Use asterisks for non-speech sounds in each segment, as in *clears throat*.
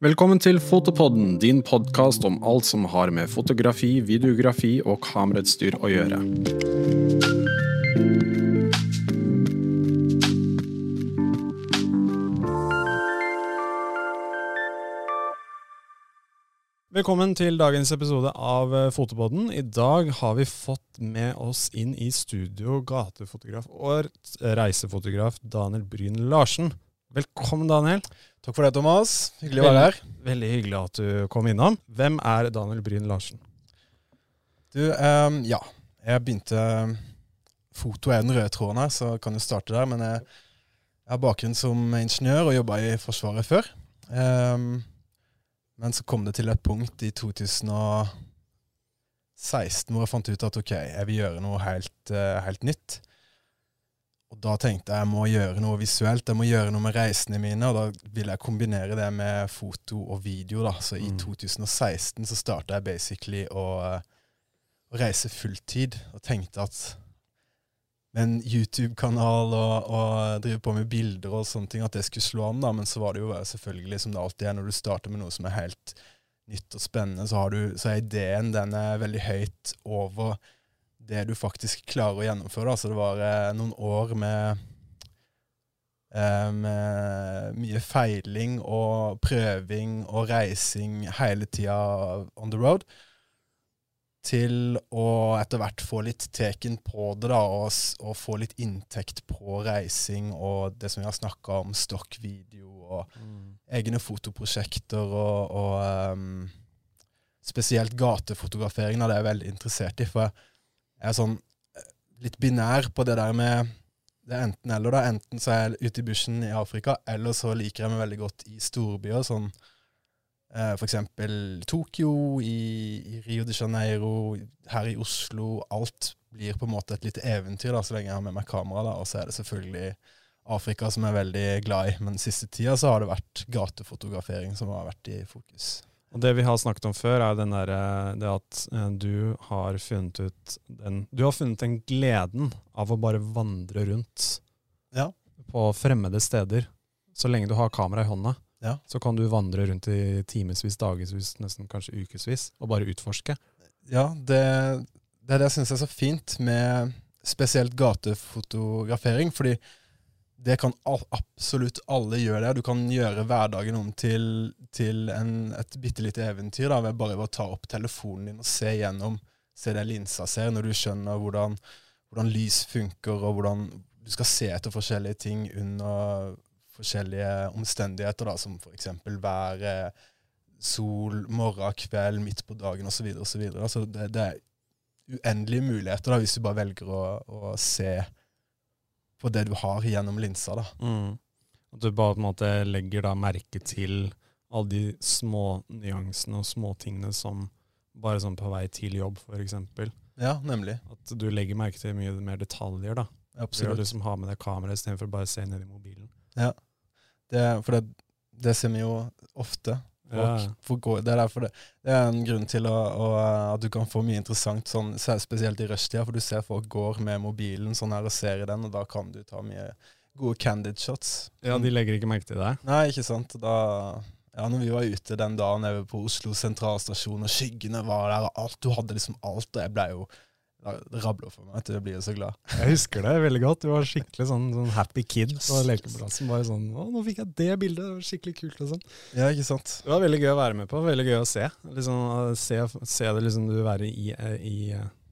Velkommen til Fotopodden, din podkast om alt som har med fotografi, videografi og kamerautstyr å gjøre. Velkommen til dagens episode av eh, Fotopodden. I dag har vi fått med oss inn i studio gatefotograf og reisefotograf Daniel Bryn Larsen. Velkommen, Daniel. Takk for det, Thomas. Hyggelig å være her. Veldig hyggelig at du kom innom. Hvem er Daniel Bryn Larsen? Du, um, ja. Jeg begynte Foto er den røde tråden her, så kan du starte der. Men jeg, jeg har bakgrunn som ingeniør og jobba i Forsvaret før. Um, men så kom det til et punkt i 2016 hvor jeg fant ut at ok, jeg vil gjøre noe helt, uh, helt nytt. Og da tenkte jeg jeg må gjøre noe visuelt, jeg må gjøre noe med reisene mine. Og da ville jeg kombinere det med foto og video. da. Så i mm. 2016 så starta jeg basically å, å reise fulltid. Og tenkte at med en YouTube-kanal og, og, drive på med bilder og sånne ting, at det skulle slå an. da, Men så var det jo selvfølgelig, som det alltid er når du starter med noe som er helt nytt og spennende, så, har du, så er ideen den er veldig høyt over det du faktisk klarer å gjennomføre. Altså det var eh, noen år med, eh, med mye feiling og prøving og reising hele tida on the road til å etter hvert få litt teken på det, da, og, og, få litt inntekt på reising og det som vi har snakka om, stokkvideo og mm. egne fotoprosjekter og, og um, spesielt gatefotografering, da, det er jeg veldig interessert i. For jeg er sånn eh, litt binær på det der med det er enten eller. da, Enten så er jeg ute i bushen i Afrika, eller så liker jeg meg veldig godt i storbyer. sånn Eh, F.eks. Tokyo, i, i, Rio de Janeiro, her i Oslo. Alt blir på en måte et lite eventyr da, så lenge jeg har med meg kamera. da, Og så er det selvfølgelig Afrika som jeg er veldig glad i. Men siste tida så har det vært gatefotografering som har vært i fokus. Og Det vi har snakket om før, er den der, eh, det at eh, du har funnet ut den Du har funnet den gleden av å bare vandre rundt ja. på fremmede steder, så lenge du har kamera i hånda. Ja. Så kan du vandre rundt i timevis, dagevis, nesten kanskje ukevis, og bare utforske. Ja, det, det er det jeg syns er så fint med spesielt gatefotografering. fordi det kan absolutt alle gjøre det. Du kan gjøre hverdagen om til, til en, et bitte lite eventyr da, ved bare å ta opp telefonen din og se gjennom, se det linsa ser, når du skjønner hvordan, hvordan lys funker, og hvordan du skal se etter forskjellige ting under forskjellige omstendigheter, da, som f.eks. vær, sol, morgen, kveld, midt på dagen osv. osv. Altså det, det er uendelige muligheter da, hvis du bare velger å, å, se på det du har gjennom linsa. da. Mm. At du bare på en måte legger da merke til alle de små nyansene og småtingene som bare sånn på vei til jobb, f.eks. Ja, nemlig. At du legger merke til mye mer detaljer. da. Absolutt. Du liksom har med deg kamera istedenfor bare å se ned i mobilen. Ja. Det, for det, det, ser vi jo ofte. Ja. Det, er det, det, er en grunn til å, å, at du kan få mye interessant, sånn, spesielt i rushtida, for du ser folk går med mobilen sånn her og ser i den, og da kan du ta mye gode candid shots. Ja, de legger ikke merke til deg? Nei, ikke sant. Da, ja, når vi var ute den dagen nede på Oslo sentralstasjon, og skyggene var der, og alt, du hadde liksom alt, og jeg ble jo det rabler for meg til jeg blir så glad. Jeg husker det veldig godt. Du var skikkelig sånn, sånn happy kid på lekeplassen. Bare sånn 'Å, nå fikk jeg det bildet! Det var skikkelig kult.' og sånn. Ja, ikke sant? Det var veldig gøy å være med på. Veldig gøy å se. Liksom, se, se det liksom du være i, i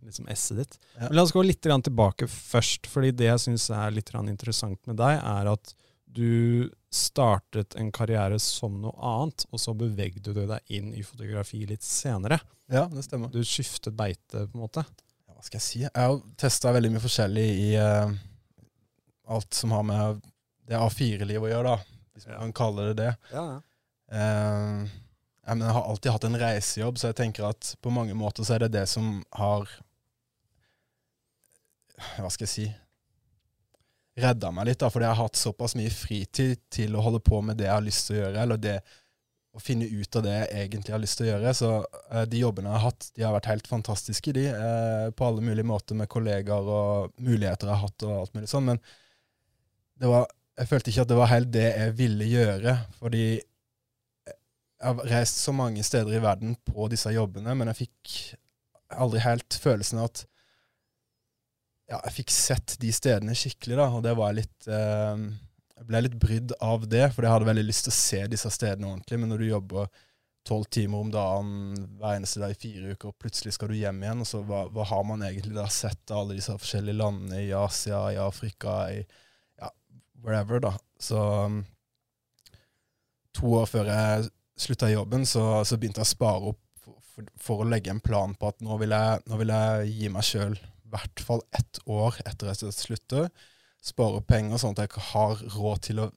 liksom esset ditt. Ja. Men la oss gå litt tilbake først. fordi det jeg syns er litt interessant med deg, er at du startet en karriere som noe annet, og så bevegde du deg inn i fotografi litt senere. Ja, det stemmer. Du skiftet beite, på en måte hva skal jeg si Jeg har testa veldig mye forskjellig i uh, alt som har med det A4-livet å gjøre, da, hvis man kan kalle det det. Ja. Uh, jeg, jeg, har alltid hatt en reisejobb, så jeg tenker at på mange måter så er det det som har Hva skal jeg si Redda meg litt, da, fordi jeg har hatt såpass mye fritid til å holde på med det jeg har lyst til å gjøre, eller det å finne ut av det jeg egentlig har lyst til å gjøre. Så eh, de jobbene jeg har hatt, de har vært helt fantastiske, de. Eh, på alle mulige måter med kollegaer og muligheter jeg har hatt og alt mulig sånn. Men var, jeg følte ikke at det var helt det jeg ville gjøre. Fordi jeg har reist så mange steder i verden på disse jobbene, men jeg fikk aldri helt følelsen av at ja, jeg fikk sett de stedene skikkelig, da, og det var litt eh, Jeg ble litt brydd av det, for jeg hadde veldig lyst til å se disse stedene ordentlig, men når du jobber tolv timer om dagen hver eneste dag i fire uker, og plutselig skal du hjem igjen, og så hva, hva har man egentlig da sett av alle disse forskjellige landene i Asia, i Afrika, i ja, wherever, da. Så um, to år før jeg slutta i jobben, så, så, begynte jeg å spare opp for, for, for, å legge en plan på at nå vil jeg, nå vil jeg gi meg sjøl i hvert fall ett år etter at jeg slutter. Spare penger sånn at jeg har råd til å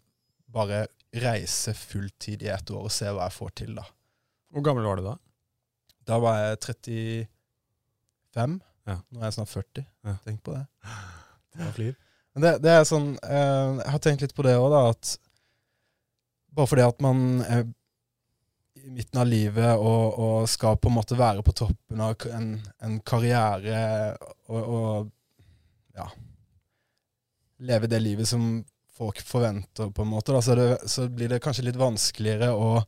bare reise fulltid i ett år og se hva jeg får til, da. Hvor gammel var du da? Da var jeg 35. Ja. Nå er jeg snart 40. Ja. Tenk på det. Flir. Men det, det er sånn eh, Jeg har tenkt litt på det òg, da. At bare fordi at man er i midten av livet og, og, skal på en måte være på toppen av en, en karriere og, og, ja Leve det livet som folk forventer, på en måte, så, det, så blir det kanskje litt vanskeligere å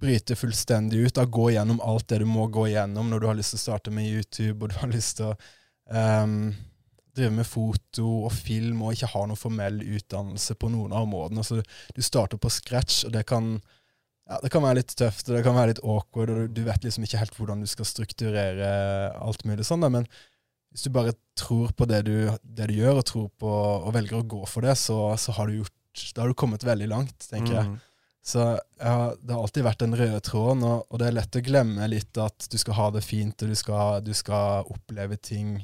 bryte fullstendig ut. Da, gå gjennom alt det du må gå gjennom når du har lyst til å starte med YouTube, og du har lyst til å um, drive med foto og film og ikke ha noen formell utdannelse på noen av områdene. Så du starter på scratch, og det kan, ja, det kan være litt tøft og det kan være litt awkward, og du vet liksom ikke helt hvordan du skal strukturere alt mulig sånn. Men hvis du bare tror på det du, det du gjør, og tror på, og velger å gå for det, så, så har du gjort, da har du kommet veldig langt, tenker jeg. Mm. Så ja, det har alltid vært den røde tråden, og, og, det er lett å glemme litt at du skal ha det fint, og du skal, du skal oppleve ting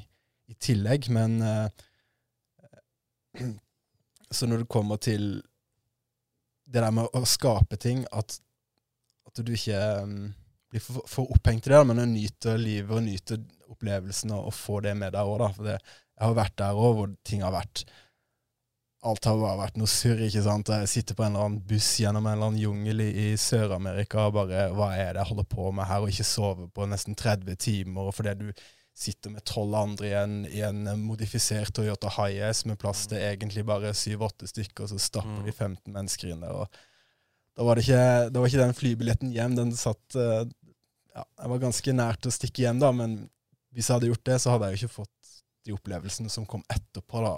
i tillegg, men eh, *clears throat* Så når det kommer til det der med å skape ting, at, at du ikke um, blir for, for, opphengt i det, men nyter livet og nyter opplevelsen og, og får det med deg òg, da. For det, jeg har vært der òg hvor ting har vært alt har bare vært noe surr. ikke sant? Jeg sitter på en eller annen buss gjennom en eller annen jungel i, i Sør-Amerika og bare Hva er det jeg holder på med her? Og ikke sove på nesten 30 timer og fordi du sitter med tolv andre i en, i en, modifisert Toyota Hiace med plass til egentlig bare syv-åtte stykker, og så stapper de 15 mm. mennesker inn der. og da var, det ikke, da var ikke den flybilletten hjem. Den satt uh, ja, Jeg var ganske nært å stikke hjem, da, men hvis jeg hadde gjort det, så hadde jeg jo ikke fått de opplevelsene som kom etterpå. da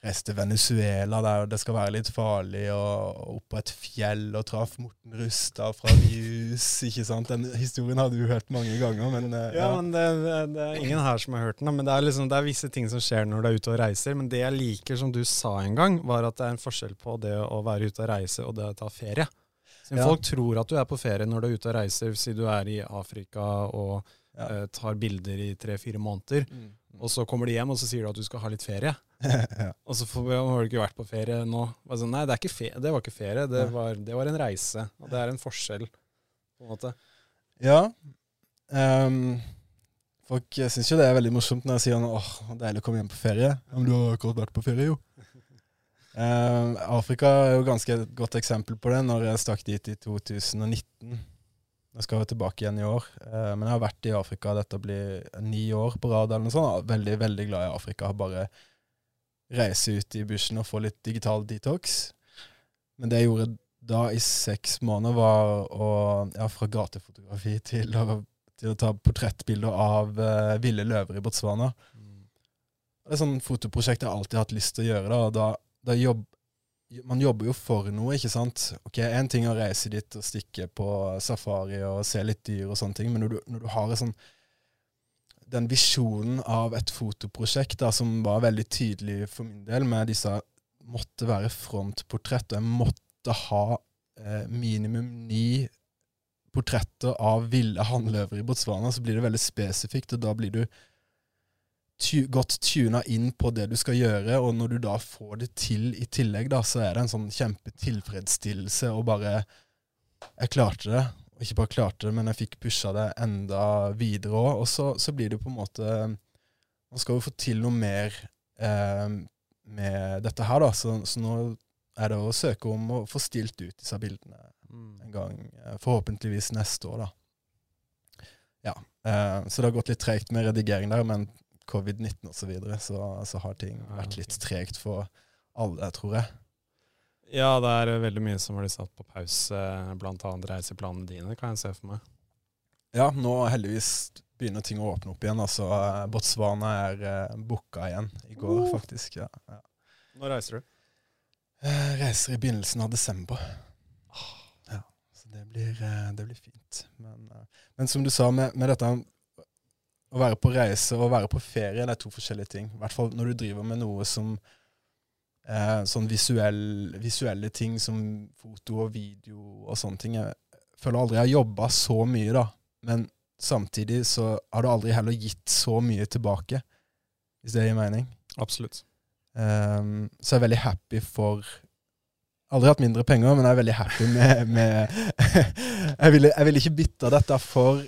reiste til Venezuela, der det skal være litt farlig, og, opp på et fjell og traff Morten Rustad fra Views. ikke sant? Den historien hadde du hørt mange ganger. men... Uh, ja, ja, men det, det, er ingen her som har hørt den. Men det er, liksom, det er visse ting som skjer når du er ute og reiser. Men det jeg liker, som du sa en gang, var at det er en forskjell på det å være ute og reise og det å ta ferie. Ja. Folk tror at du er på ferie når du er ute og reiser, si du er i Afrika og ja. uh, tar bilder i tre-fire måneder. Mm. Og så kommer de hjem og så sier du at du skal ha litt ferie. *laughs* ja. Og så får, har du ikke vært på ferie nå. Altså, nei, det, ferie, det, var ikke ferie, det var, det var, en reise. Og det er en forskjell, på en måte. Ja. Um, folk syns jo det er veldig morsomt når jeg sier åh, deilig å komme hjem på ferie. Men du har akkurat vært på ferie, jo. Um, *laughs* Afrika er jo ganske et godt eksempel på det, når jeg stakk dit i 2019. Jeg skal tilbake igjen i år. Uh, men jeg har vært i Afrika. Dette blir ni år på rad. eller noe sånt. Veldig veldig glad i Afrika. Har bare reise ut i bushen og få litt digital detox. Men det jeg gjorde da i seks måneder, var å Ja, fra gatefotografi til å, til å ta portrettbilder av uh, ville løver i Botswana. Mm. Det er sånn fotoprosjekt jeg alltid har hatt lyst til å gjøre. da, og da, da jobb, man jobber jo for noe, ikke sant. Ok, Én ting er å reise dit og stikke på safari og se litt dyr og sånne ting, men når du, når du har sånn den visjonen av et fotoprosjekt da, som var veldig tydelig for min del, med disse måtte være frontportrett, og jeg måtte ha eh, minimum ni portretter av ville hannløver i Botswana, så blir det veldig spesifikt, og da blir du tu godt tuna inn på det du skal gjøre, og når du da får det til i tillegg, da, så er det en sånn kjempetilfredsstillelse og bare Jeg klarte det. Og ikke bare klarte det, men jeg fikk pusha det enda videre òg. Og så, så, blir det på en måte Man skal jo få til noe mer eh, med dette her, da. Så, så, nå er det å søke om å få stilt ut disse bildene mm. en gang. Eh, forhåpentligvis neste år, da. Ja. Eh, så det har gått litt tregt med redigering der, men covid-19 osv., så, videre, så så har ting vært litt tregt for alle, tror jeg. Ja, det er veldig mye som blir satt på pause, bl.a. reiseplanene dine, kan jeg se for meg. Ja, nå heldigvis begynner ting å åpne opp igjen. altså Botswana er eh, booka igjen i går, oh. faktisk. Ja, ja. Når reiser du? Jeg reiser i begynnelsen av desember. Ja, Så det blir, det blir fint. Men, men, som du sa, med, med dette å være på reise og å være på ferie det er to forskjellige ting. I hvert fall når du driver med noe som eh, sånn visuell, visuelle ting som foto og video og sånne ting. Jeg føler aldri jeg har jobba så mye, da. Men samtidig så har du aldri heller gitt så mye tilbake, hvis det gir mening. Absolutt. Um, så jeg er veldig happy for Aldri hatt mindre penger, men jeg er veldig happy med, med *laughs* jeg, ville, jeg ville ikke bytta dette for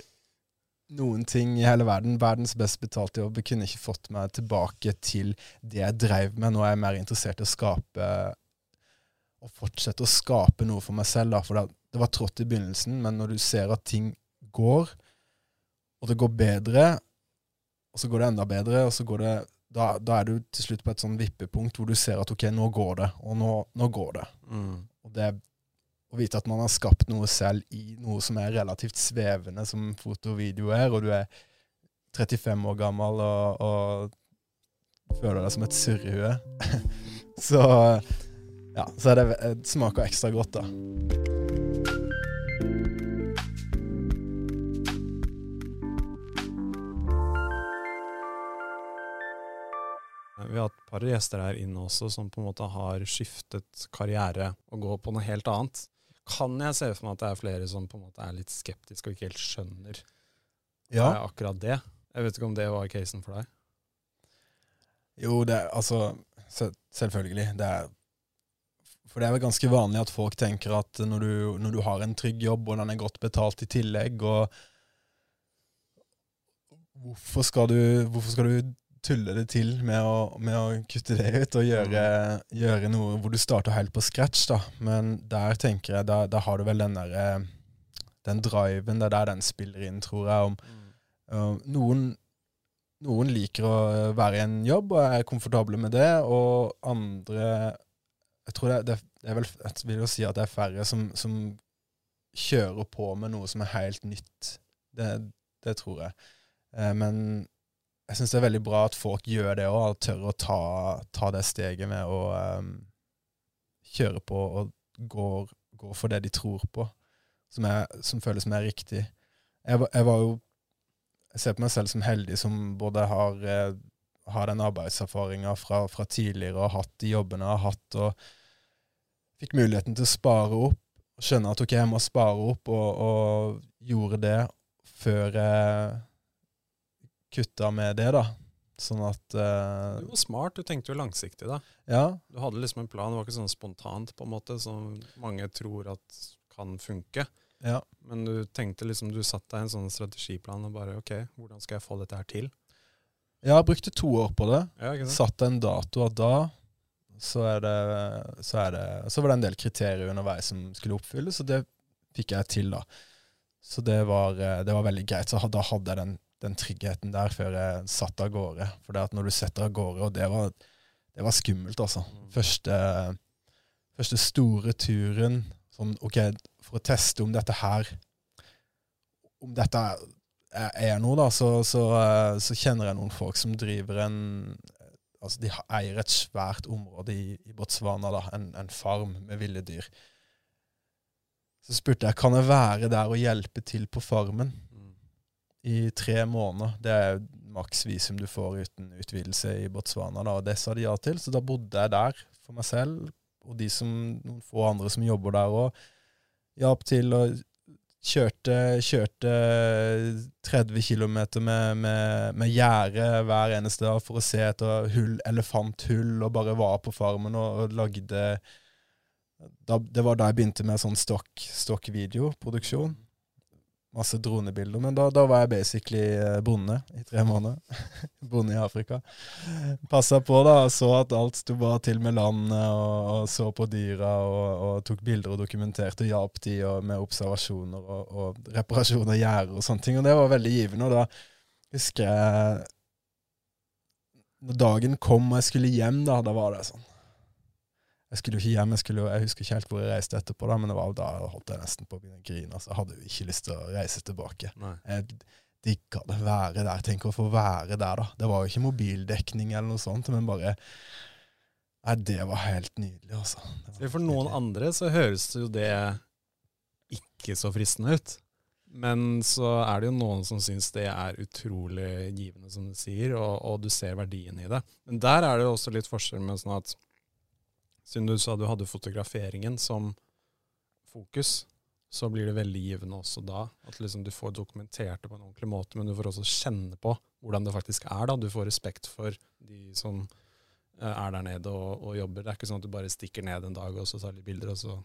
noen ting i hele verden. Verdens best betalte jobb kunne ikke fått meg tilbake til det jeg drev med. Nå er jeg mer interessert i å skape og fortsette å skape noe for meg selv. Da. For det, det var trått i begynnelsen, men når du ser at ting går, og det går bedre, og så går det enda bedre, og så går det da, da er du til slutt på et sånn vippepunkt hvor du ser at ok, nå går det, og nå, nå går det. Mm. Og det er å vite at man har skapt noe selv i noe som er relativt svevende, som foto og video er, og du er 35 år gammel og, og føler deg som et surrehue, *laughs* så ja, så det, det smaker ekstra godt, da. Vi har hatt et par gjester her inne også som på en måte har skiftet karriere og går på noe helt annet kan jeg se for meg at det er flere som på en måte er litt skeptiske og ikke helt skjønner ja. akkurat det. Jeg vet ikke om det var casen for deg? Jo, det er altså Selvfølgelig. Det er For det er vel ganske vanlig at folk tenker at når du, når du har en trygg jobb, og den er godt betalt i tillegg, og Hvorfor skal du, hvorfor skal du tulle det til med å, med å kutte det ut og gjøre, mm. gjøre, noe hvor du starter helt på scratch. da. Men der tenker jeg, da, har du vel den der, eh, den driven, det er der den spiller inn, tror jeg. om mm. noen, noen, liker å være i en jobb og er komfortable med det, og andre Jeg tror det, det, er vel, jeg vil jo si at det er færre som, som kjører på med noe som er helt nytt. Det, det tror jeg. Uh, men jeg syns det er veldig bra at folk gjør det òg, tør å ta, ta, det steget med å um, kjøre på og går, går, for det de tror på, som, er, som føles mer riktig. Jeg, jeg, var jo Jeg ser på meg selv som heldig som både har, eh, har den arbeidserfaringa fra, fra, tidligere og hatt de jobbene jeg har hatt, og fikk muligheten til å spare opp. og Skjønne at ok, jeg må spare opp, og, og gjorde det før jeg kutta med det, da. Sånn at uh, Du var smart, du tenkte jo langsiktig, da. Ja. Du hadde liksom en plan, det var ikke sånn spontant, på en måte, som mange tror at kan funke. Ja. Men du tenkte liksom, du satt deg en sånn strategiplan og bare OK, hvordan skal jeg få dette her til? Ja, jeg brukte to år på det. Ja, Satte en dato at da så, er det, så, er det, så var det en del kriterier underveis som skulle oppfylles, og det fikk jeg til, da. Så det var, eh, det var veldig greit. Så da hadde jeg den den tryggheten der før jeg satt av gårde. For det at når du setter av gårde, og det var, det var skummelt, altså. Mm. Første, første, store turen sånn, OK, for å teste om dette her Om dette er, er noe, da, så, så, så, kjenner jeg noen folk som driver en Altså, de eier et svært område i, i Botswana, da, en, en farm med ville dyr. Så spurte jeg kan jeg være der og hjelpe til på farmen i tre måneder. Det er maks visum du får uten utvidelse i Botswana. Da, og Det sa de ja til, så da bodde jeg der for meg selv og de som, noen få andre som jobber der òg. Hjalp til og kjørte, kjørte 30 km med, med, med gjerde hver eneste dag for å se etter hull, elefanthull, og bare var på farmen og, og lagde da, Det var da jeg begynte med sånn stokkvideoproduksjon. Stokk masse dronebilder. Men da, da, var jeg basically eh, bonde i tre måneder. *laughs* bonde i Afrika. Passa på da, så at alt sto bra til med landet, og, og så på dyra og, og, tok bilder og dokumenterte og hjalp de og, med observasjoner og, og reparasjon av gjerder og sånne ting. Og det var veldig givende. Og da husker jeg Når dagen kom og jeg skulle hjem, da, da var det sånn Jeg skulle jo ikke hjem, jeg, skulle, jeg husker ikke helt hvor jeg reiste etterpå, da, men det var da holdt jeg nesten på å begynne å grine. Altså, jeg hadde jo ikke lyst til å reise tilbake. Nei. Jeg digga det være der. Tenk å få være der, da. Det var jo ikke mobildekning eller noe sånt, men bare Nei, det var helt nydelig, altså. For noen nydelig. andre så høres jo det ikke så fristende ut. Men så er det jo noen som syns det er utrolig givende, som du sier, og, og du ser verdien i det. Men der er det jo også litt forskjell med sånn at Siden du sa du hadde fotograferingen som fokus, så blir det veldig givende også da. At liksom du får dokumentert det på en ordentlig måte, men du får også kjenne på hvordan det faktisk er. da. Du får respekt for de som eh, er der nede og, og jobber. Det er ikke sånn at du bare stikker ned en dag og så tar litt bilder, og så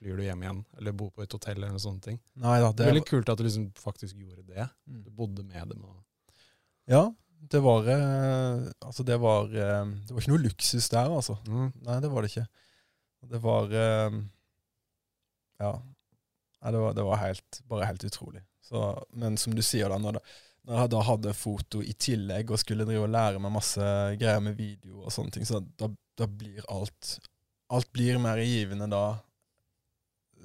flyr du hjem igjen. Eller bor på et hotell eller noen sånne ting. Nei da, Det det er veldig kult at du liksom faktisk gjorde det. Mm. Du bodde med dem. Og, Ja, det var eh, Altså, det var eh, Det var ikke noe luksus der, altså. Nei, det var det ikke. Det var eh, Ja. Det var, det var helt, bare helt utrolig. Så, men som du sier, da, når jeg da hadde foto i tillegg og skulle drive og lære meg masse greier med video og sånne ting, så da, da blir alt Alt blir mer givende da,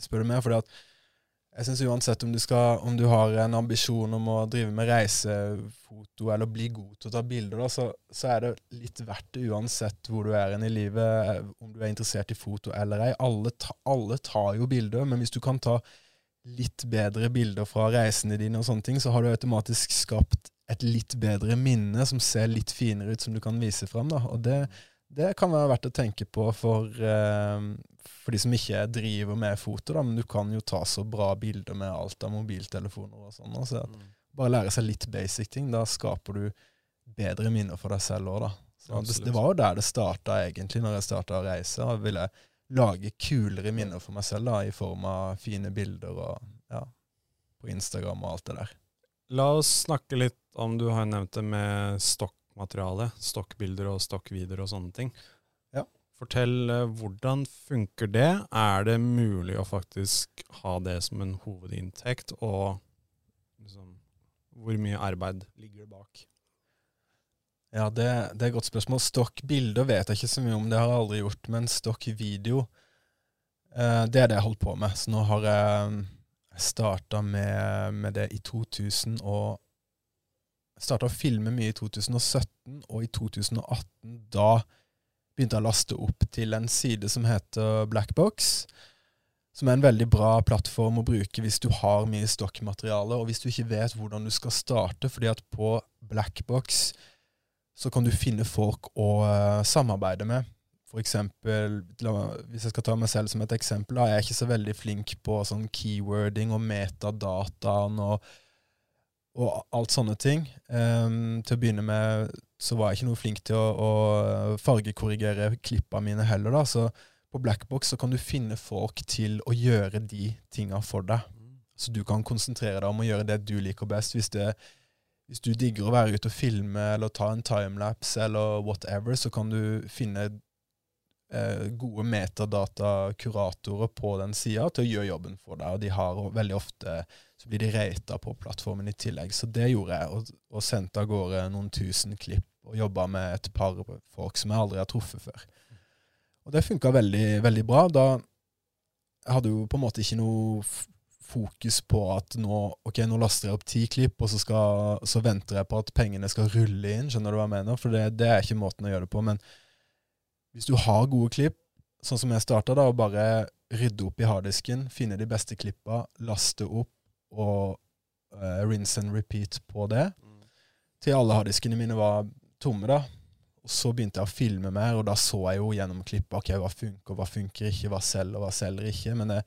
spør du meg. fordi at jeg synes uansett om du, skal, om du har en ambisjon om å drive med reisefoto eller bli god til å ta bilder, da, så, så er det litt verdt det uansett hvor du er i livet, eh, om du er interessert i foto eller ei. Alle, ta, alle tar jo bilder, men hvis du kan ta litt bedre bilder fra reisene dine, og sånne ting, så har du automatisk skapt et litt bedre minne som ser litt finere ut, som du kan vise fram. Da. Og det, det kan være verdt å tenke på for, eh, for de som ikke driver med foto, da, men du kan jo ta så bra bilder med alt av mobiltelefoner og sånn. Så at bare lære seg litt basic ting, da skaper du bedre minner for deg selv òg, da. Så det, det var jo der det starta, egentlig, når jeg starta å reise. Og ville lage kulere minner for meg selv, da, i form av fine bilder og ja, på Instagram og alt det der. La oss snakke litt om Du har nevnt det med stokkmateriale. Stokkbilder og stokkvideoer og sånne ting. Ja. Fortell eh, hvordan funker det? Er det mulig å faktisk ha det som en hovedinntekt, og liksom, hvor mye arbeid ligger det bak? Ja, det, det er et godt spørsmål. Stokkbilder vet jeg ikke så mye om, det har jeg aldri gjort. Men stokkvideo, eh, det er det jeg holdt på med. Så nå har jeg starta med, med det i 2000 og Starta å filme mye i 2017, og i 2018 da begynte jeg å laste opp til en side som heter Blackbox. Som er en veldig bra plattform å bruke hvis du har mye stokkmateriale, og hvis du ikke vet hvordan du skal starte, fordi at på Blackbox så kan du finne folk å uh, samarbeide med. For eksempel, hvis jeg skal ta meg selv som et eksempel, da, jeg er ikke så veldig flink på sånn keywording og metadataen og, og alt sånne ting. Um, til å begynne med så var jeg ikke noe flink til å, å fargekorrigere klippene mine heller, da. Så på Blackbox så kan du finne folk til å gjøre de tinga for deg. Så du kan konsentrere deg om å gjøre det du liker best. Hvis, det, hvis du digger å være ute og filme eller ta en timelapse eller whatever, så kan du finne eh, gode metadata-kuratorer på den sida til å gjøre jobben for deg. Og de har veldig ofte så blir de rata på plattformen i tillegg. Så det gjorde jeg, og, og sendte av gårde noen tusen klipp og jobba med et par folk som jeg aldri har truffet før. Og det funka veldig, veldig bra. Da jeg hadde jo på en måte ikke noe fokus på at nå, ok, nå laster jeg opp ti klipp, og så, skal, så venter jeg på at pengene skal rulle inn. Skjønner du hva jeg mener? For det, det er ikke måten å gjøre det på. Men hvis du har gode klipp, sånn som jeg starta, da, og bare rydde opp i harddisken, finne de beste klippa, laste opp og uh, rinse and repeat på det, til alle harddiskene mine var tomme, da. Og så begynte jeg å filme mer, og da så jeg jo gjennom klippet ok, hva funker, hva funker ikke, hva selger, hva selger ikke. Men det,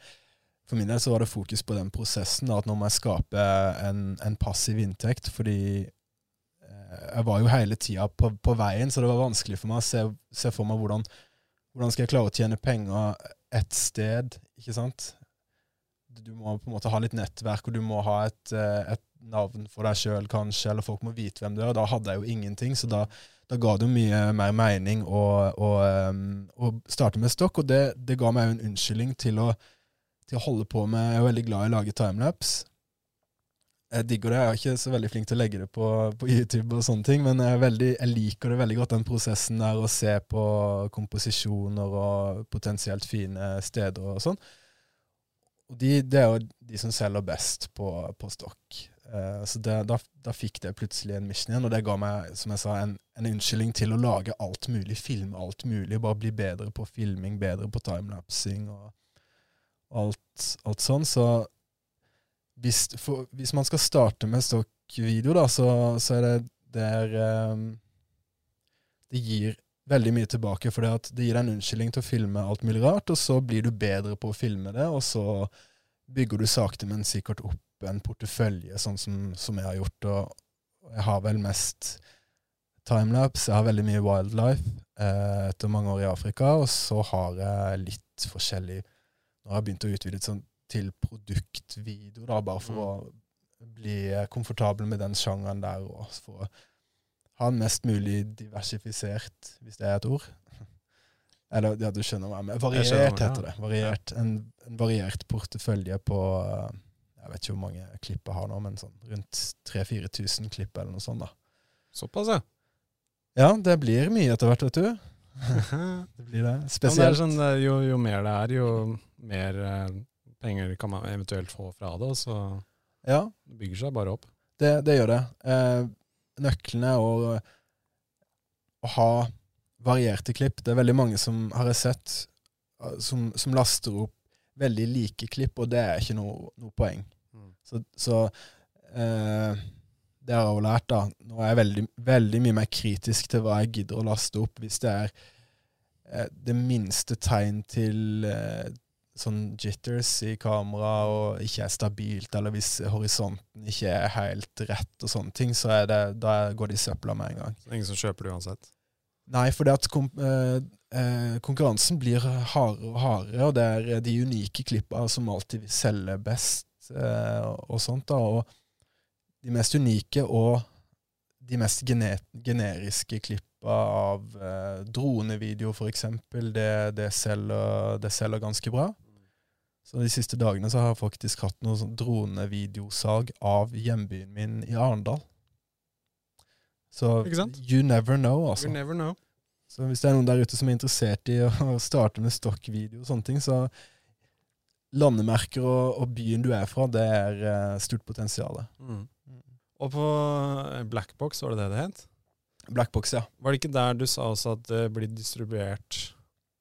for min del så var det fokus på den prosessen, da, at nå må jeg skape en, en passiv inntekt, fordi eh, jeg var jo hele tida på, på veien, så det var vanskelig for meg å se, se for meg hvordan, hvordan skal jeg klare å tjene penger et sted, ikke sant? Du må på en måte ha litt nettverk, og du må ha et, eh, et navn for deg sjøl, kanskje, eller folk må vite hvem du er. Og Da hadde jeg jo ingenting, så da, da ga det jo mye mer mening å, å, um, å starte med stokk, og det, det ga meg jo en unnskyldning til å, til å holde på med Jeg er veldig glad i å lage timelapse. jeg digger det. Jeg er ikke så veldig flink til å legge det på, på YouTube, og sånne ting, men jeg, veldig, jeg, liker det veldig godt, den prosessen der å se på komposisjoner og potensielt fine steder og sånn. Og de, Det er jo de som selger best på, på stokk. Uh, så det, da, da, fikk det plutselig en mission igjen, og det ga meg som jeg sa, en, en unnskyldning til å lage alt mulig, filme alt mulig, bare bli bedre på filming, bedre på timelapsing og alt, alt sånn. Så hvis, for, hvis, man skal starte med stokkvideo, da, så, så, er det der um, Det gir veldig mye tilbake, for det, det gir deg en unnskyldning til å filme alt mulig rart, og så blir du bedre på å filme det, og så bygger du sakte, men sikkert opp en portefølje, sånn som, som jeg har gjort. Og jeg har vel mest timelapse, jeg har veldig mye wildlife eh, etter mange år i Afrika, og så har jeg litt forskjellig Nå har jeg begynt å utvide sånn til produktvideo, da, bare for mm. å bli komfortabel med den sjangeren der, og for å ha en mest mulig diversifisert, hvis det er et ord. *laughs* Eller ja, du skjønner hva jeg mener. Variert, skjønner, ja. heter det. Variert, en, en, variert portefølje på Jeg vet ikke hvor mange klipp jeg har nå, men sånn rundt 3000-4000 klipp eller noe sånt. da. Såpass, ja. Ja, det blir mye etter hvert, vet du. *laughs* det blir det. Spesielt. Ja, det sånn, jo, jo, mer det er, jo mer eh, penger kan man eventuelt få fra det, så ja. det bygger seg bare opp. Det, det gjør det. Eh, nøklene og å, ha varierte klipp. Det er veldig mange som har jeg sett, eh, som, som, laster opp veldig like klipp, og det er ikke noe, noe poeng. Mm. Så, så eh, det har jeg jo lært, da. Nå er jeg veldig, veldig, mye mer kritisk til hva jeg gidder å laste opp. Hvis det er eh, det minste tegn til, eh, sånn jitters i kamera og ikke er stabilt, eller hvis horisonten ikke er helt rett og sånne ting, så det, da går det i søpla med en gang. Så ingen som kjøper det uansett? Nei, for det at kom, eh, eh, konkurransen blir hardere og hardere, og det er de unike klippa som alltid selger best eh, og sånt. da, og De mest unike og de mest generiske klippa av eh, dronevideo, f.eks., det, det, selger, det selger ganske bra. Så De siste dagene så har jeg faktisk hatt noe sånn dronevideosalg av hjembyen min i Arendal. Så you never know, altså. You never know. Så hvis det er noen der ute som er interessert i å *laughs* starte med stokkvideo og sånne ting, så landemerker og, og, byen du er fra, det er uh, stort potensial. Mm. Og på eh, Blackbox, var det det det het? Blackbox, ja. Var det ikke der du sa også at det blir distribuert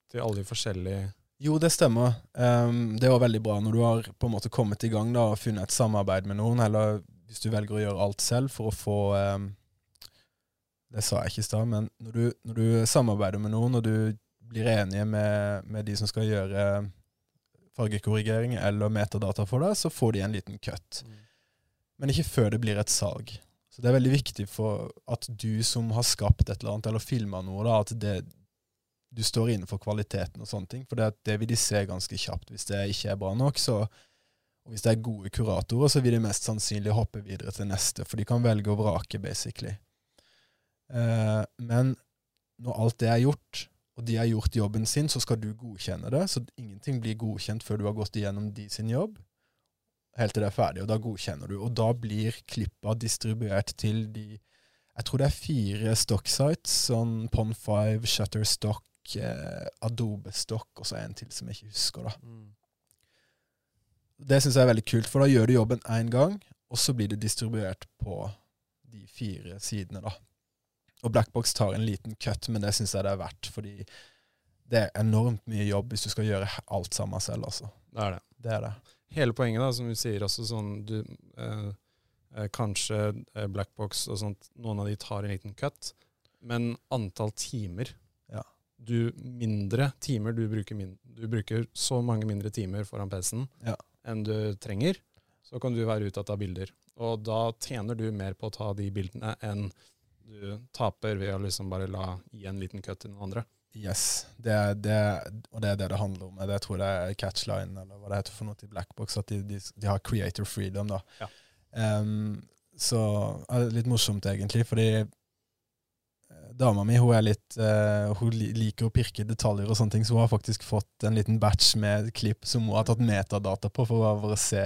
til alle de forskjellige jo, det stemmer. Um, det var veldig bra når du har på en måte kommet i gang da, og funnet et samarbeid med noen, eller hvis du velger å gjøre alt selv for å få um, Det sa jeg ikke i stad, men når du, når du, samarbeider med noen, og du blir enige med, med de som skal gjøre fargekorrigering eller metadata for deg, så får de en liten cut. Mm. Men ikke før det blir et salg. Så det er veldig viktig for at du som har skapt et eller annet, eller filma noe, da, at det, du står inne for kvaliteten og sånne ting. For det, det, vil de se ganske kjapt. Hvis det ikke er bra nok, så, og hvis det er gode kuratorer, så vil de mest sannsynlig hoppe videre til neste, for de kan velge å vrake, basically. Eh, men når alt det er gjort, og de har gjort jobben sin, så skal du godkjenne det. Så ingenting blir godkjent før du har gått igjennom de sin jobb, helt til det er ferdig, og da godkjenner du. Og da blir klippa distribuert til de jeg tror det er fire stock-sites, sånn Pond5, Shutterstock, eh, Adobe Stock, og så en til som jeg ikke husker. da. Mm. Det syns jeg er veldig kult, for da gjør du jobben én gang, og så blir det distribuert på de fire sidene. da. Og Blackbox tar en liten cut, men det syns jeg det er verdt, fordi det er enormt mye jobb hvis du skal gjøre alt sammen selv. altså. Det er det. det, er det. Hele poenget, da, som du sier også sånn du, eh, eh Kanskje eh, Blackbox og sånt, noen av de tar en liten cut, men antall timer du mindre timer du bruker, min, du bruker så mange mindre timer foran PC-en ja. enn du trenger, så kan du være utsatt av bilder. Og da tjener du mer på å ta de bildene enn du taper ved å liksom bare la gi en liten cut til noen andre. Yes, det er, det, og det er det det handler om. Det tror jeg er catchline, eller hva det heter for noe til Blackbox, at de, de, de har creator freedom. da. Ja. Um, så er det litt morsomt, egentlig, fordi dama mi hun er litt uh, Hun liker å pirke detaljer og sånne ting, så hun har faktisk fått en liten batch med klipp som hun har tatt metadata på for å, bare se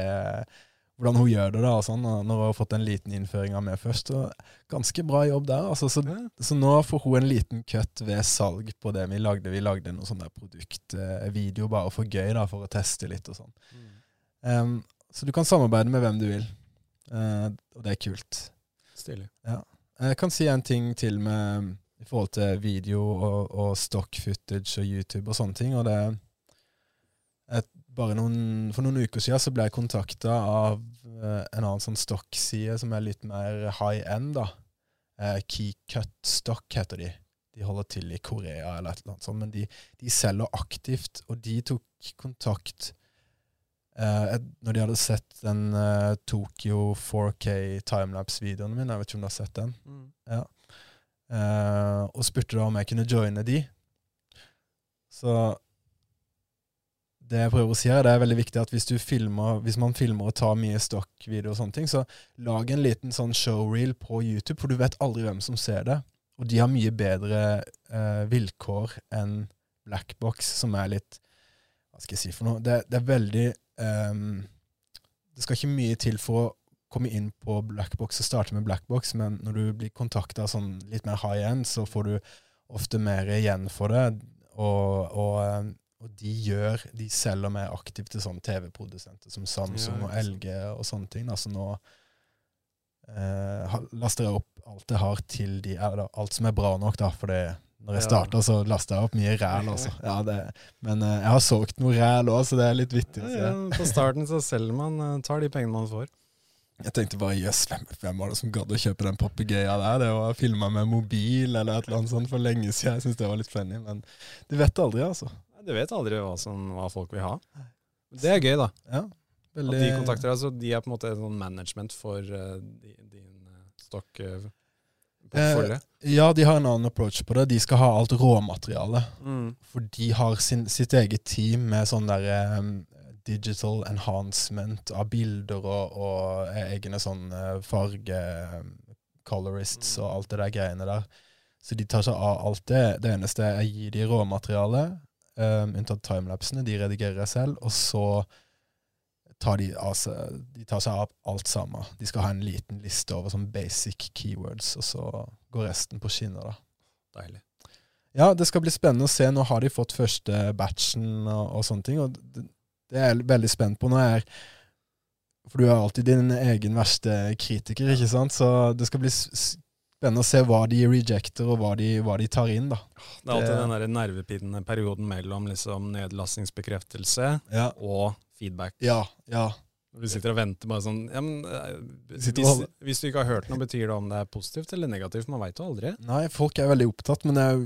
hvordan hun gjør det, da, og sånn, og når hun har fått en liten innføring av meg først. Og ganske bra jobb der. altså, så, så nå får hun en liten cut ved salg på det vi lagde. Vi lagde noe sånn der produktvideo bare for gøy, da, for å teste litt og sånn. Em, så du kan samarbeide med hvem du vil, uh, og det er kult. Stilig. Jeg kan si en ting til med i forhold til video og, og stock footage og YouTube og sånne ting. og det et, bare noen, For noen uker siden så ble jeg kontakta av eh, en annen sånn stock-side som er litt mer high end. da. Eh, Keycut Stock heter de. De holder til i Korea eller et eller annet sånt, men de, de selger aktivt. Og de tok kontakt et- når de hadde sett den uh, Tokyo 4K timelapse-videoen min. Jeg vet ikke om du har sett den? Eh, og spurte da om jeg kunne joine de. Så det jeg prøver å si her, det er veldig viktig at hvis, du filmer, hvis man filmer og tar mye stokkvideo og sånne ting, så lag en liten sånn showreel på YouTube, for du vet aldri hvem som ser det. Og de har mye bedre vilkår enn Blackbox, som er litt Hva skal jeg si for noe? Det, det er veldig ehm, Det skal ikke mye til for å komme inn på Blackbox og starte med Blackbox, men når du blir kontakta sånn litt mer high end, så får du ofte mer igjen for det. Og, og, eh, og de gjør De selger mer aktivt til sånne TV-produsenter som Samsung Ja, og. LG og sånne ting. Altså nå eh, laster jeg opp alt jeg har til de eller, Alt som er bra nok, da. For det, når jeg Ja. starta, så lasta jeg opp mye ræl, også. *laughs* Ja, det, men eh, jeg har solgt noe ræl òg, så det er litt vittig. Ja, ja, på starten så selger man, eh, tar de pengene man får. Jeg tenkte bare jøss, hvem, hvem var det som gadd å kjøpe den papegøyen der? Det var filma med mobil eller et eller annet sånt for lenge siden. Jeg syns det var litt funny, men du vet aldri, altså. Du vet aldri hva, som, hva folk vil ha. Det er gøy, da. Ja, At de kontakter deg. Så de er på en måte en sånn management for uh, din, din uh, stokk portfolio. Ja, de har en annen approach på det. De skal ha alt råmateriale. Mm. For de har sin, sitt eget team med sånn der um, digital enhancement av bilder og, og egne sånn eh, farge em, colorists og alt det der greiene der. Så de tar seg av alt det. Det eneste jeg gir de råmateriale, um, unntatt timelapsene. De redigerer jeg selv. Og så tar de, seg, de tar seg av alt sammen. De skal ha en liten liste over sånn basic keywords, og så går resten på skinner, da. Deilig. Ja, det skal bli spennende å se. Nå har de fått første batchen og, og sånne ting, og det, det er jeg veldig spent på. Nå er For du er alltid din egen verste kritiker, ikke sant? Så det skal bli spennende å se hva de rejecter, og hva de, hva de tar inn, da. Det er alltid Det- den der nervepirrende perioden mellom liksom nedlastingsbekreftelse Ja, og feedback. ja. ja. Du sitter og venter bare sånn ja, men, eh, hvis, hvis du ikke har hørt noe, betyr det om det er positivt eller negativt? Man veit jo aldri. Nei, folk er veldig opptatt, men er,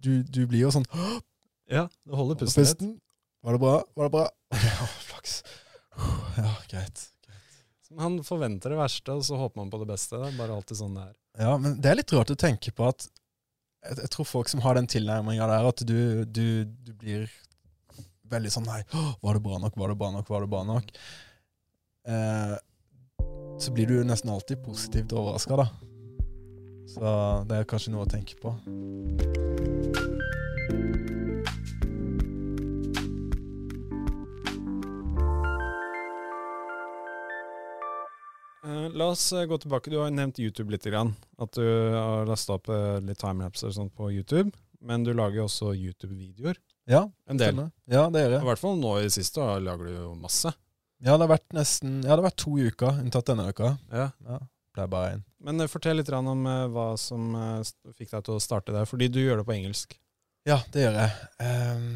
du, du blir jo sånn Ja, det holder pusten. Pusten. Var det bra? Var det bra? *laughs* Ja, flaks. Ja, greit. Man forventer det verste, og så håper man på det beste. Det er bare alltid sånn det er. Ja, men det er litt rart å tenke på at jeg, jeg tror folk som har den tilnærminga der, at du, du, du blir veldig sånn Nei, var det bra nok? Var det bra nok? Var det bra nok? Eh, så blir du nesten alltid positivt overraska, da. Så det er kanskje noe å tenke på. Eh, la oss eh, gå tilbake. Du har nevnt YouTube litt. At du har lasta opp eh, litt timelapser på YouTube. Men du lager også YouTube-videoer. Ja, En del. stemmer. Ja, det gjør jeg. I hvert fall nå i siste da lager du jo masse. Ja, det har vært nesten Ja, det har vært to uker, unntatt denne uka. Ja. Ja, det er bare én. Men eh, fortell litt om eh, hva som eh, fikk deg til å starte der. Fordi du gjør det på engelsk. Ja, det gjør jeg. Ehm,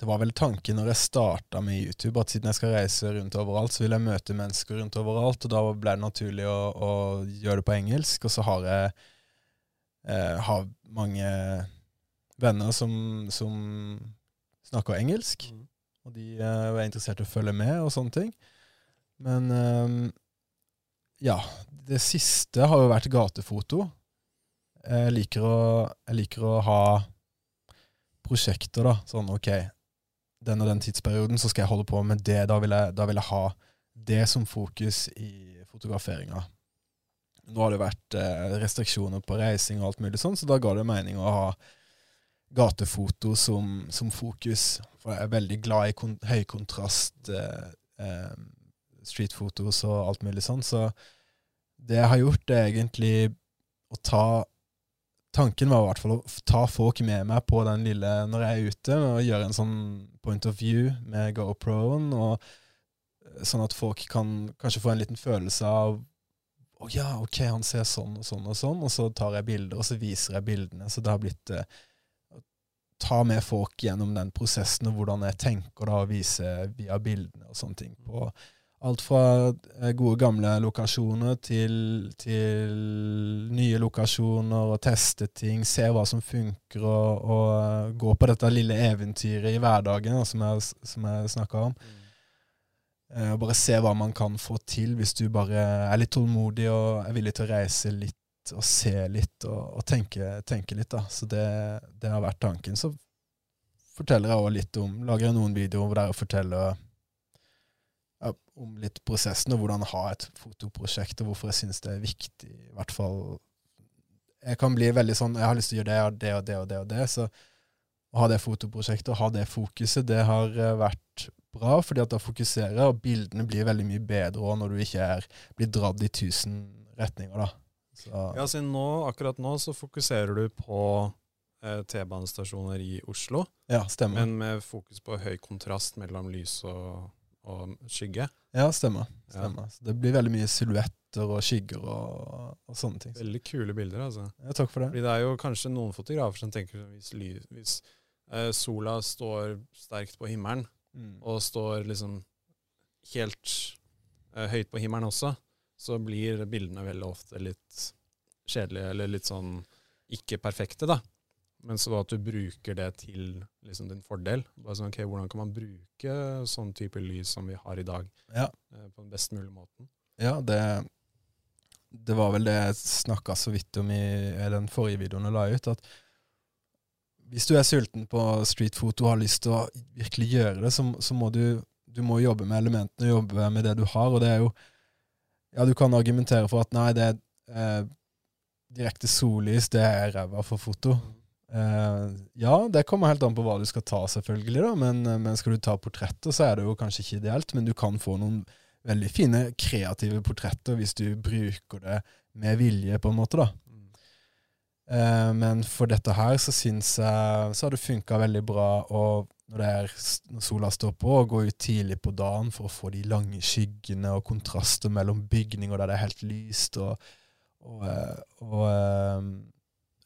det var vel tanken når jeg starta med YouTube, at siden jeg skal reise rundt overalt, så vil jeg møte mennesker rundt overalt, og da ble det naturlig å, å gjøre det på engelsk. Og så har jeg har mange venner som, som snakker engelsk, og de uh, var interessert i å følge med og sånne ting. Men um, ja, det siste har jo vært gatefoto. Jeg liker å, jeg liker å ha prosjekter, da. Sånn OK, den og den tidsperioden så skal jeg holde på med det. Da vil jeg, da vil jeg ha det som fokus i fotograferinga. Nå har det vært eh, restriksjoner på reising og alt mulig sånn, så da ga det mening å ha gatefoto som, som fokus. For jeg er veldig glad i kon høykontrast eh, eh, streetfotos og alt mulig sånn. Så det jeg har gjort, er egentlig å ta Tanken var i hvert fall å ta folk med meg på den lille når jeg er ute, og gjøre en sånn point of view med GoPro-en, eh, sånn at folk kan kanskje få en liten følelse av å ja, ok, han ser sånn og sånn og sånn, og så tar jeg bilder, og så viser jeg bildene. Så det har blitt eh, ta med folk gjennom den prosessen, og hvordan jeg tenker da, å vise via bildene og sånne ting. på Alt fra eh, gode, gamle lokasjoner til, til, nye lokasjoner, og teste ting, se hva som funker, og, og eh, gå på dette lille eventyret i hverdagen som jeg, som jeg snakka om. Mm. Bare se hva man kan få til hvis du bare er litt tålmodig og er villig til å reise litt og se litt og, og tenke, tenke, litt. da. Så det, det, har vært tanken. Så forteller jeg òg litt om Lager jeg noen videoer hvor jeg forteller om litt prosessen og hvordan ha et fotoprosjekt, og hvorfor jeg syns det er viktig. I hvert fall Jeg kan bli veldig sånn Jeg har lyst til å gjøre det og det og det og det. og det, Så å ha det fotoprosjektet og ha det fokuset, det har eh, vært bra, fordi at da fokuserer, og bildene blir veldig mye bedre òg når du ikke er, blir dratt i tusen retninger. da. Så. Ja, siden nå, akkurat nå så fokuserer du på eh, T-banestasjoner i Oslo, Ja, stemmer. men med fokus på høy kontrast mellom lys og og skygge. Ja, stemmer. stemmer. Ja. det blir veldig mye silhuetter og skygger og, og, sånne ting. Veldig kule bilder, altså. Ja, takk for det. Fordi det er jo kanskje noen fotografer som tenker hvis, hvis eh, sola står sterkt på himmelen, mm. og står liksom helt eh, høyt på himmelen også, så blir bildene veldig ofte litt kjedelige, eller litt sånn ikke perfekte, da. Men så at du bruker det til liksom, din fordel. Bare sånn, ok, Hvordan kan man bruke sånn type lys som vi har i dag, ja. eh, på den best mulige måten? Ja, det, det var vel det jeg snakka så vidt om i, i, den forrige videoen jeg la ut. at hvis du er sulten på streetfoto og har lyst til å virkelig gjøre det, så, så må du, du må jobbe med elementene, jobbe med det du har. Og det er jo Ja, du kan argumentere for at nei, det eh, direkte sollys, det er ræva for foto. Eh, ja, det kommer helt an på hva du skal ta, selvfølgelig, da. Men, eh, men, skal du ta portretter, så er det jo kanskje ikke ideelt. Men du kan få noen veldig fine kreative portretter hvis du bruker det med vilje, på en måte, da. Uh, men for dette her så syns jeg så har det funka veldig bra å, når, er, når, sola står på, å gå ut tidlig på dagen for å få de lange skyggene og kontraster mellom bygninger der det er helt lyst, og, og, og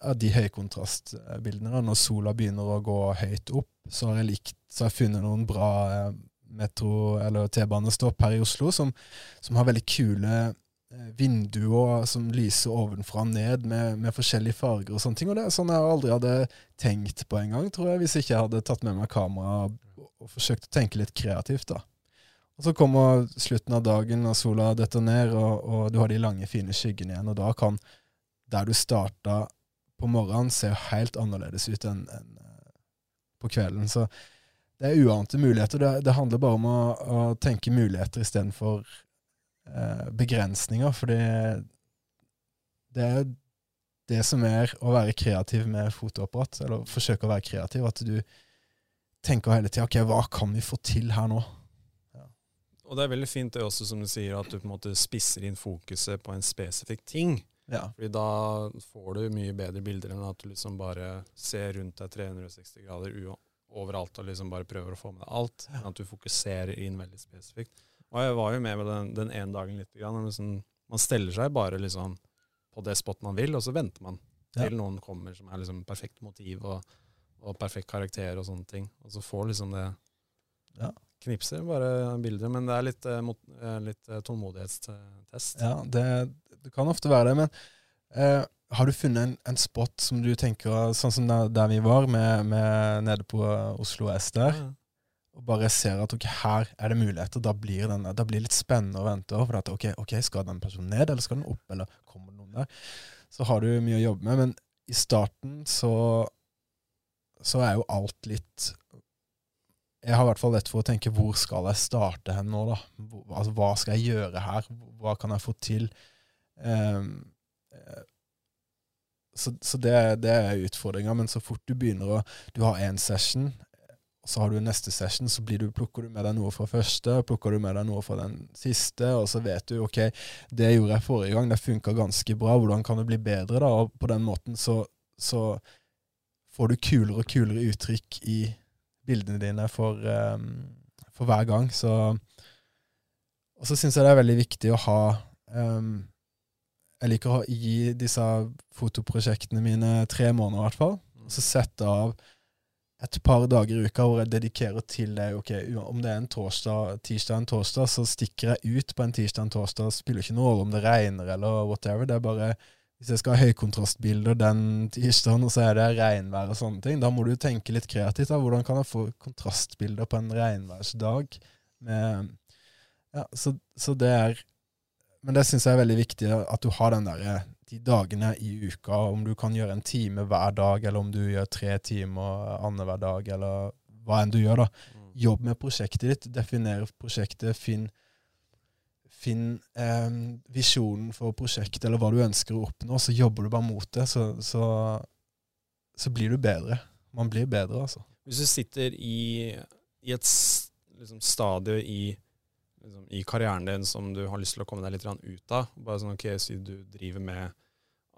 ja, de høykontrastbildene. da, Når sola begynner å gå høyt opp, så har jeg, likt, så har jeg funnet noen bra eh, metro- eller T-banestopp her i Oslo som, som, har veldig kule eh, vinduer som lyser ovenfra og ned med, med, forskjellige farger og sånne ting. Og det er sånn jeg aldri hadde tenkt på engang, tror jeg, hvis ikke jeg hadde tatt med meg kamera og, forsøkt å tenke litt kreativt. da. Og Så kommer slutten av dagen, og sola detter ned, og, og du har de lange, fine skyggene igjen. Og da kan der du starta på morgenen se helt annerledes ut enn en, eh, på kvelden. Så det er uante muligheter. Det, det handler bare om å, å tenke muligheter istedenfor eh, begrensninger. fordi det, er er det som er å være kreativ med fotoapparat, eller forsøke å være kreativ. At du tenker hele tida ok, hva kan vi få til her nå? Ja. Og det er veldig fint det også, som du sier, at du på en måte spisser inn fokuset på en spesifikk ting. Ja. Fordi da får du mye bedre bilder enn at du liksom bare ser rundt deg 360 grader overalt og liksom bare prøver å få med deg alt. Men at du fokuserer inn veldig spesifikt. Og jeg var jo med med den, den ene dagen litt. Grann, liksom, man steller seg bare liksom på det spot man vil, og så venter man til noen kommer som er liksom perfekt motiv og, og, perfekt karakter og sånne ting. Og så får liksom det ja. knipser bare bilder. Men det er litt, eh, litt eh, tålmodighetstest. Ja, det, det kan ofte være det. Men eh, har du funnet en, en, spot som du tenker Sånn som der, der vi var, med, med nede på Oslo S der. Ja. Og bare ser at ok, her er det muligheter. Da blir, den, da blir det litt spennende å vente. For at, okay, ok, Skal den personen ned, eller skal den opp, eller kommer det noen der? Så har du mye å jobbe med. Men i starten så, så er jo alt litt jeg har i hvert fall lett for å tenke hvor skal jeg starte hen nå, da? Altså, hva skal jeg gjøre her? Hva kan jeg få til? Um, så, så det, det, er utfordringa. Men så fort du begynner å Du har én session, så har du neste session, så du, plukker du med deg noe fra første, plukker du med deg noe fra den siste, og så vet du ok, det gjorde jeg forrige gang, det funka ganske bra, hvordan kan det bli bedre? da? Og på den måten så, så får du kulere og kulere uttrykk i bildene dine for, um, for hver gang. Så, og så syns jeg det er veldig viktig å ha um, Jeg liker å gi disse fotoprosjektene mine tre måneder, i hvert fall. Og så sette av et par dager i uka hvor jeg dedikerer til det. ok, Om det er en torsdag, tirsdag en torsdag, så stikker jeg ut på en tirsdag en torsdag. Spiller ikke noen rolle om det regner eller whatever. Det er bare hvis jeg skal ha høykontrastbilder den tirsdagen, og så er det regnvær og sånne ting, da må du tenke litt kreativt. da, Hvordan kan jeg få kontrastbilder på en regnværsdag? Med, ja, så, så det er Men det syns jeg er veldig viktig, at du har den der de dagene i uka, om du kan gjøre en time hver dag, eller om du gjør tre timer annenhver dag, eller hva enn du gjør, da. Mm. Jobb med prosjektet ditt. Definer prosjektet. Finn, finn eh, visjonen for prosjektet, eller hva du ønsker å oppnå. Så jobber du bare mot det, så, så, så blir du bedre. Man blir bedre, altså. Hvis du sitter i, i et liksom, stadie i liksom, i karrieren din som du har lyst til å komme deg litt ut av. Bare sånn, ok, Si du driver med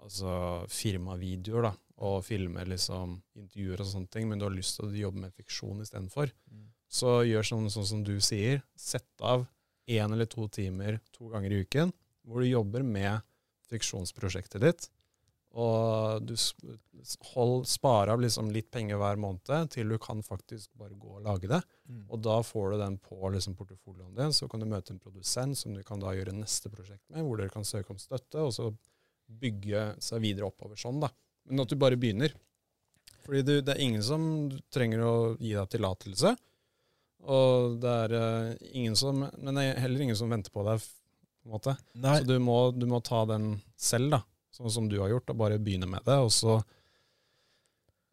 altså, firmavideoer da, og filmer liksom, intervjuer og sånne ting, men du har lyst til å jobbe med fiksjon istedenfor. Mm. Så gjør sånn, sånn som du sier. Sett av én eller to timer to ganger i uken hvor du jobber med fiksjonsprosjektet ditt. Og du hold, spar av liksom litt penger hver måned til du kan faktisk bare gå og lage det. Mm. Og da får du den på liksom portefolioen din, så kan du møte en produsent som du kan da gjøre neste prosjekt med, hvor dere kan søke om støtte, og så bygge seg videre oppover sånn. da. Men at du bare begynner. Fordi du, det er ingen som trenger å gi deg tillatelse. Og det er uh, ingen som Men det er heller ingen som venter på deg, på en måte. Nei. Så du må, du må ta den selv, da sånn som du har gjort, og bare begynne med det. Og så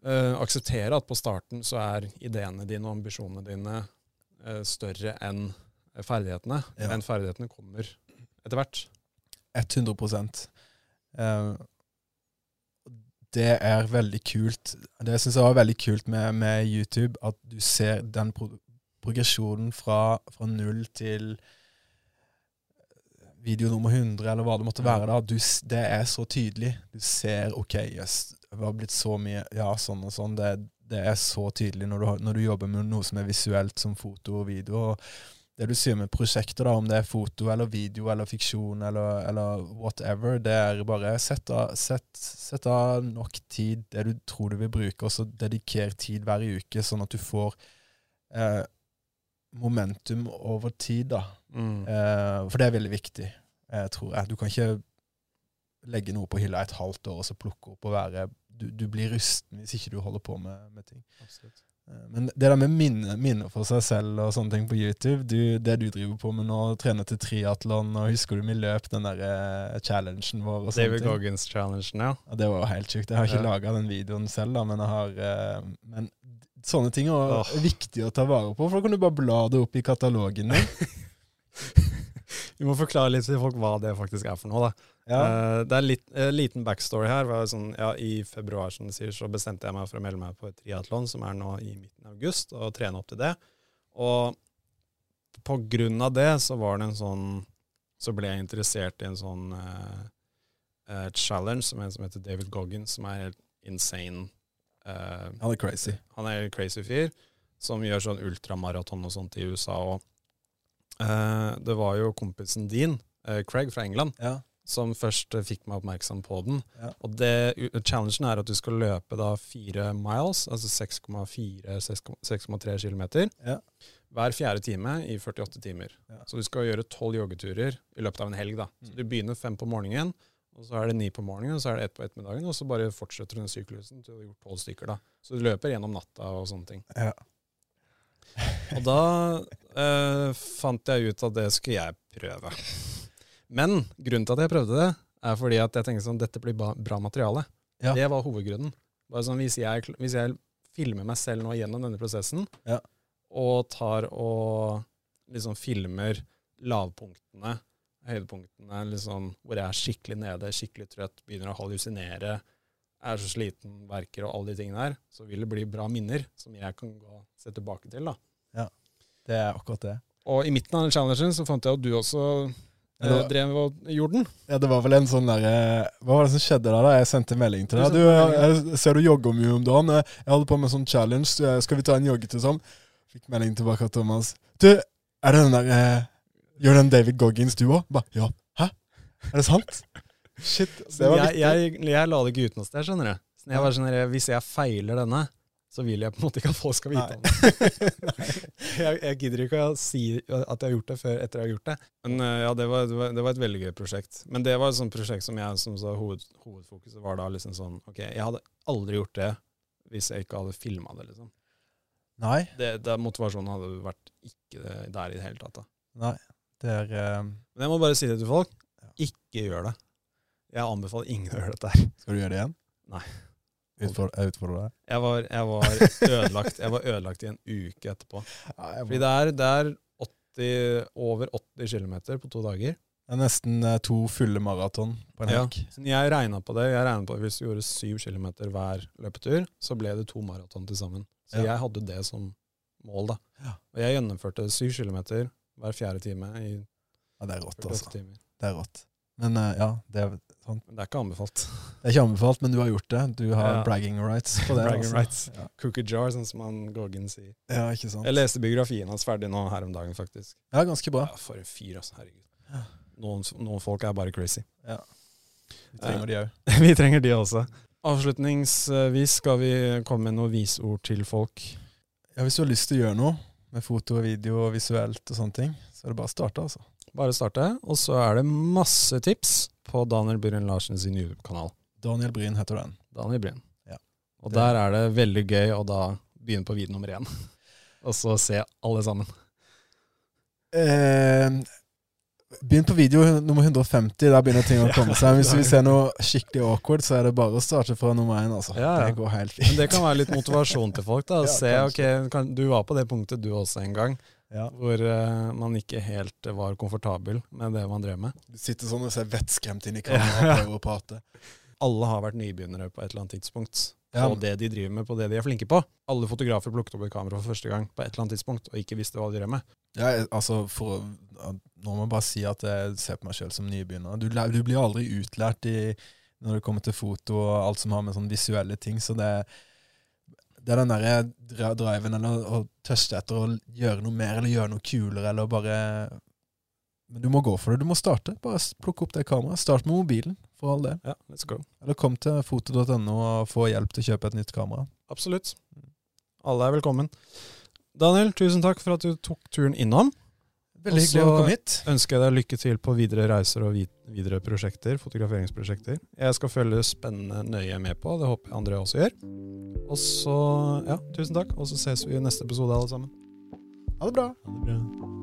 uh, akseptere at på starten så er ideene dine og ambisjonene dine uh, større enn ferdighetene. Ja. Men ferdighetene kommer etter hvert. 100 uh, Det er veldig kult. Det syns jeg var veldig kult med, med, YouTube, at du ser den pro progresjonen fra, fra null til video nummer 100, eller hva det måtte være. da, du, Det er så tydelig. Du ser OK, yes, det har blitt så mye Ja, sånn og sånn. Det, det er så tydelig når du, når du, jobber med noe som er visuelt, som foto og video. og det du sier med prosjekter, da, om det er foto eller video eller fiksjon eller, eller whatever, det er bare sett av, sett, sett av, nok tid, det du tror du vil bruke, og så dediker tid hver uke, sånn at du får eh, momentum over tid, da. Mm. Eh, for det er veldig viktig, eh, tror jeg. Du kan ikke legge noe på hylla et halvt år og så plukke opp og være Du, du blir rusten hvis ikke du holder på med, med ting. Absolutt. Eh, men det der med minner minne for seg selv og sånne ting på YouTube, du, det du driver på med nå, trener til triatlon, og husker du vi løp den der uh, challengen vår? og David Goggins-challengen, ja. ja. Det var jo helt sjukt. Jeg har ikke ja. laga den videoen selv, da, men har uh, Men sånne ting er oh. viktig å ta vare på, for da kan du bare bla det opp i katalogen din. *laughs* Vi må forklare litt til folk hva det faktisk er for noe. da. Ja. Uh, det er litt, uh, liten backstory her. Sånn, ja, I februar som du sier, så bestemte jeg meg for å melde meg på et triatlon, som er nå i midten av august, og trene opp til det. Og på grunn av det så var det en sånn Så ble jeg interessert i en sånn uh, challenge som en som heter David Goggins, som er helt insane Uh, han er crazy. Han er en crazy fyr som gjør sånn ultramaraton og sånt i USA. Og uh, det var jo kompisen din, uh, Craig fra England, ja. som først fikk meg oppmerksom på den. Ja. Og det, challengen er at du skal løpe da fire miles, altså 6,4-6,3 km, ja. hver fjerde time i 48 timer. Så du skal gjøre tolv joggeturer i løpet av en helg. da. Så mm. du begynner fem på morgenen. Og så er det ni på morgenen, og så er det ett på ettermiddagen, og så bare fortsetter den syklusen til du har gjort tolv stykker. da. Så du løper gjennom natta og sånne ting. Ja. *laughs* og da eh, fant jeg ut at det skulle jeg prøve. Men grunnen til at jeg prøvde det, er fordi at jeg tenkte sånn, dette blir bra materiale. Ja. Det var hovedgrunnen. Bare sånn, hvis jeg, hvis jeg, filmer meg selv nå gjennom denne prosessen, ja. og tar og liksom filmer lavpunktene høydepunktene liksom, hvor jeg er skikkelig nede, skikkelig trøtt, begynner å hallusinere. er så sliten, verker og alle de tingene der, så vil det bli bra minner som jeg kan gå se tilbake til. da. Ja, Det er akkurat det. Og i midten av den challengen så fant jeg at du også Ja, eh, drev og gjorde den. Ja, det var vel en sånn derre Hva var det som skjedde da? da? Jeg sendte melding til deg. Du, jeg, jeg ser du jogger mye om dagen. Jeg holder på med sånn challenge. Skal vi ta en joggetur sammen? Fikk melding tilbake av Thomas. Du, er det den der eh, Gjør den David Goggins du òg? Ba, ja. Hæ? Er det sant? Shit. Det var jeg, viktig. jeg, jeg la det ikke ut noe sted, skjønner du. Så jeg var sånn Hvis jeg feiler denne, så vil jeg på en måte ikke at folk skal vite om det. *laughs* jeg, jeg gidder ikke å si at jeg har gjort det før etter jeg har gjort det. Men eh, ja, det var, det var, det var et veldig gøy prosjekt. Men det var et sånt prosjekt som jeg som sa hoved, hovedfokuset var da liksom sånn Ok, jeg hadde aldri gjort det hvis jeg ikke hadde filma det, liksom. Nei. Det, det, motivasjonen hadde vært ikke der i det hele tatt. da. Nei. Er uh, Men jeg må bare si det til folk. Ikke gjør det. Jeg anbefaler ingen å gjøre dette her. Skal du gjøre det igjen? Nei. Utfordrer, jeg utfordrer deg? Jeg var, jeg var *laughs* ødelagt Jeg var ødelagt i en uke etterpå. Ja, Fordi det er, det er 80, over 80 km på to dager. Det er nesten eh, to fulle maraton på en helg. Ja, Jeg regna på det. Jeg på at Hvis du gjorde 7 km hver løpetur, så ble det to maraton til sammen. Så Ja. jeg hadde det som mål, da. Ja. Og jeg gjennomførte 7 km hver fjerde time i Ja, det er rått, altså. timer. Det er rått. Men uh, ja, det er, sånn. Men det er ikke anbefalt. det er ikke anbefalt, men du har gjort det. Du har Ja. bragging rights på *laughs* det. Bragging altså. rights. Ja. Cookie jar, sånn som han Goggin sier. ja, ikke sant. Jeg leste biografien hans ferdig nå her om dagen, faktisk. Ja, ganske bra. Ja, for en fyr, altså. Herregud. Ja. Noen, noen folk er bare crazy. Vi trenger de òg. *laughs* vi trenger de også. Avslutningsvis skal vi komme med noen visord til folk. Ja, hvis du har lyst til å gjøre noe med foto og video og visuelt og sånne ting, så er det bare å starte, altså. Bare starte. Og så er det masse tips på Daniel Bryn Larsen sin YouTube-kanal. Daniel Bryn heter den. Daniel Bryn. Ja. Og Det- der er det veldig gøy å da begynne på video nummer én. *laughs* Og så se alle sammen. Eh, begynn på video nummer 150, der begynner ting å *laughs* komme seg. Hvis vi ser noe skikkelig awkward, så er det bare å starte fra nummer én, altså. Ja, ja. Det går helt fint. Men det kan være litt motivasjon til folk. da, å *laughs* Ja, Se, ok, kan, Du var på det punktet du også en gang, hvor uh, man ikke helt var komfortabel med det man drev med. Du sitter sånn og ser vettskremt inn i kameraet og *laughs* prøver å prate. Alle har vært nybegynnere på et eller annet tidspunkt. Ja. På det de driver med, på det de er flinke på. Alle fotografer plukket opp et kamera for første gang på et eller annet tidspunkt og ikke visste hva de drev med. Ja, altså, for, nå må jeg bare si at jeg ser på meg sjøl som nybegynner. Du, du blir aldri utlært i, når det kommer til foto og alt som har med sånne visuelle ting. Så det, det er den derre dra- driven eller å tørste etter å gjøre noe mer eller gjøre noe kulere eller bare Men du må gå for det. Du må starte. Bare plukke opp det kameraet. Start med mobilen, for all del. Ja, let's go. Eller kom til foto.no og få hjelp til å kjøpe et nytt kamera. Absolutt. Alle er velkommen. Daniel, tusen takk for at du tok turen innom. Veldig hyggelig å komme hit. Og så Ønsker jeg deg lykke til på videre reiser og videre prosjekter, fotograferingsprosjekter. Jeg skal følge spennende nøye med på, det håper jeg andre også gjør. Og så, ja, tusen takk, og så ses vi i neste episode alle sammen. Ha det bra. Ha det bra.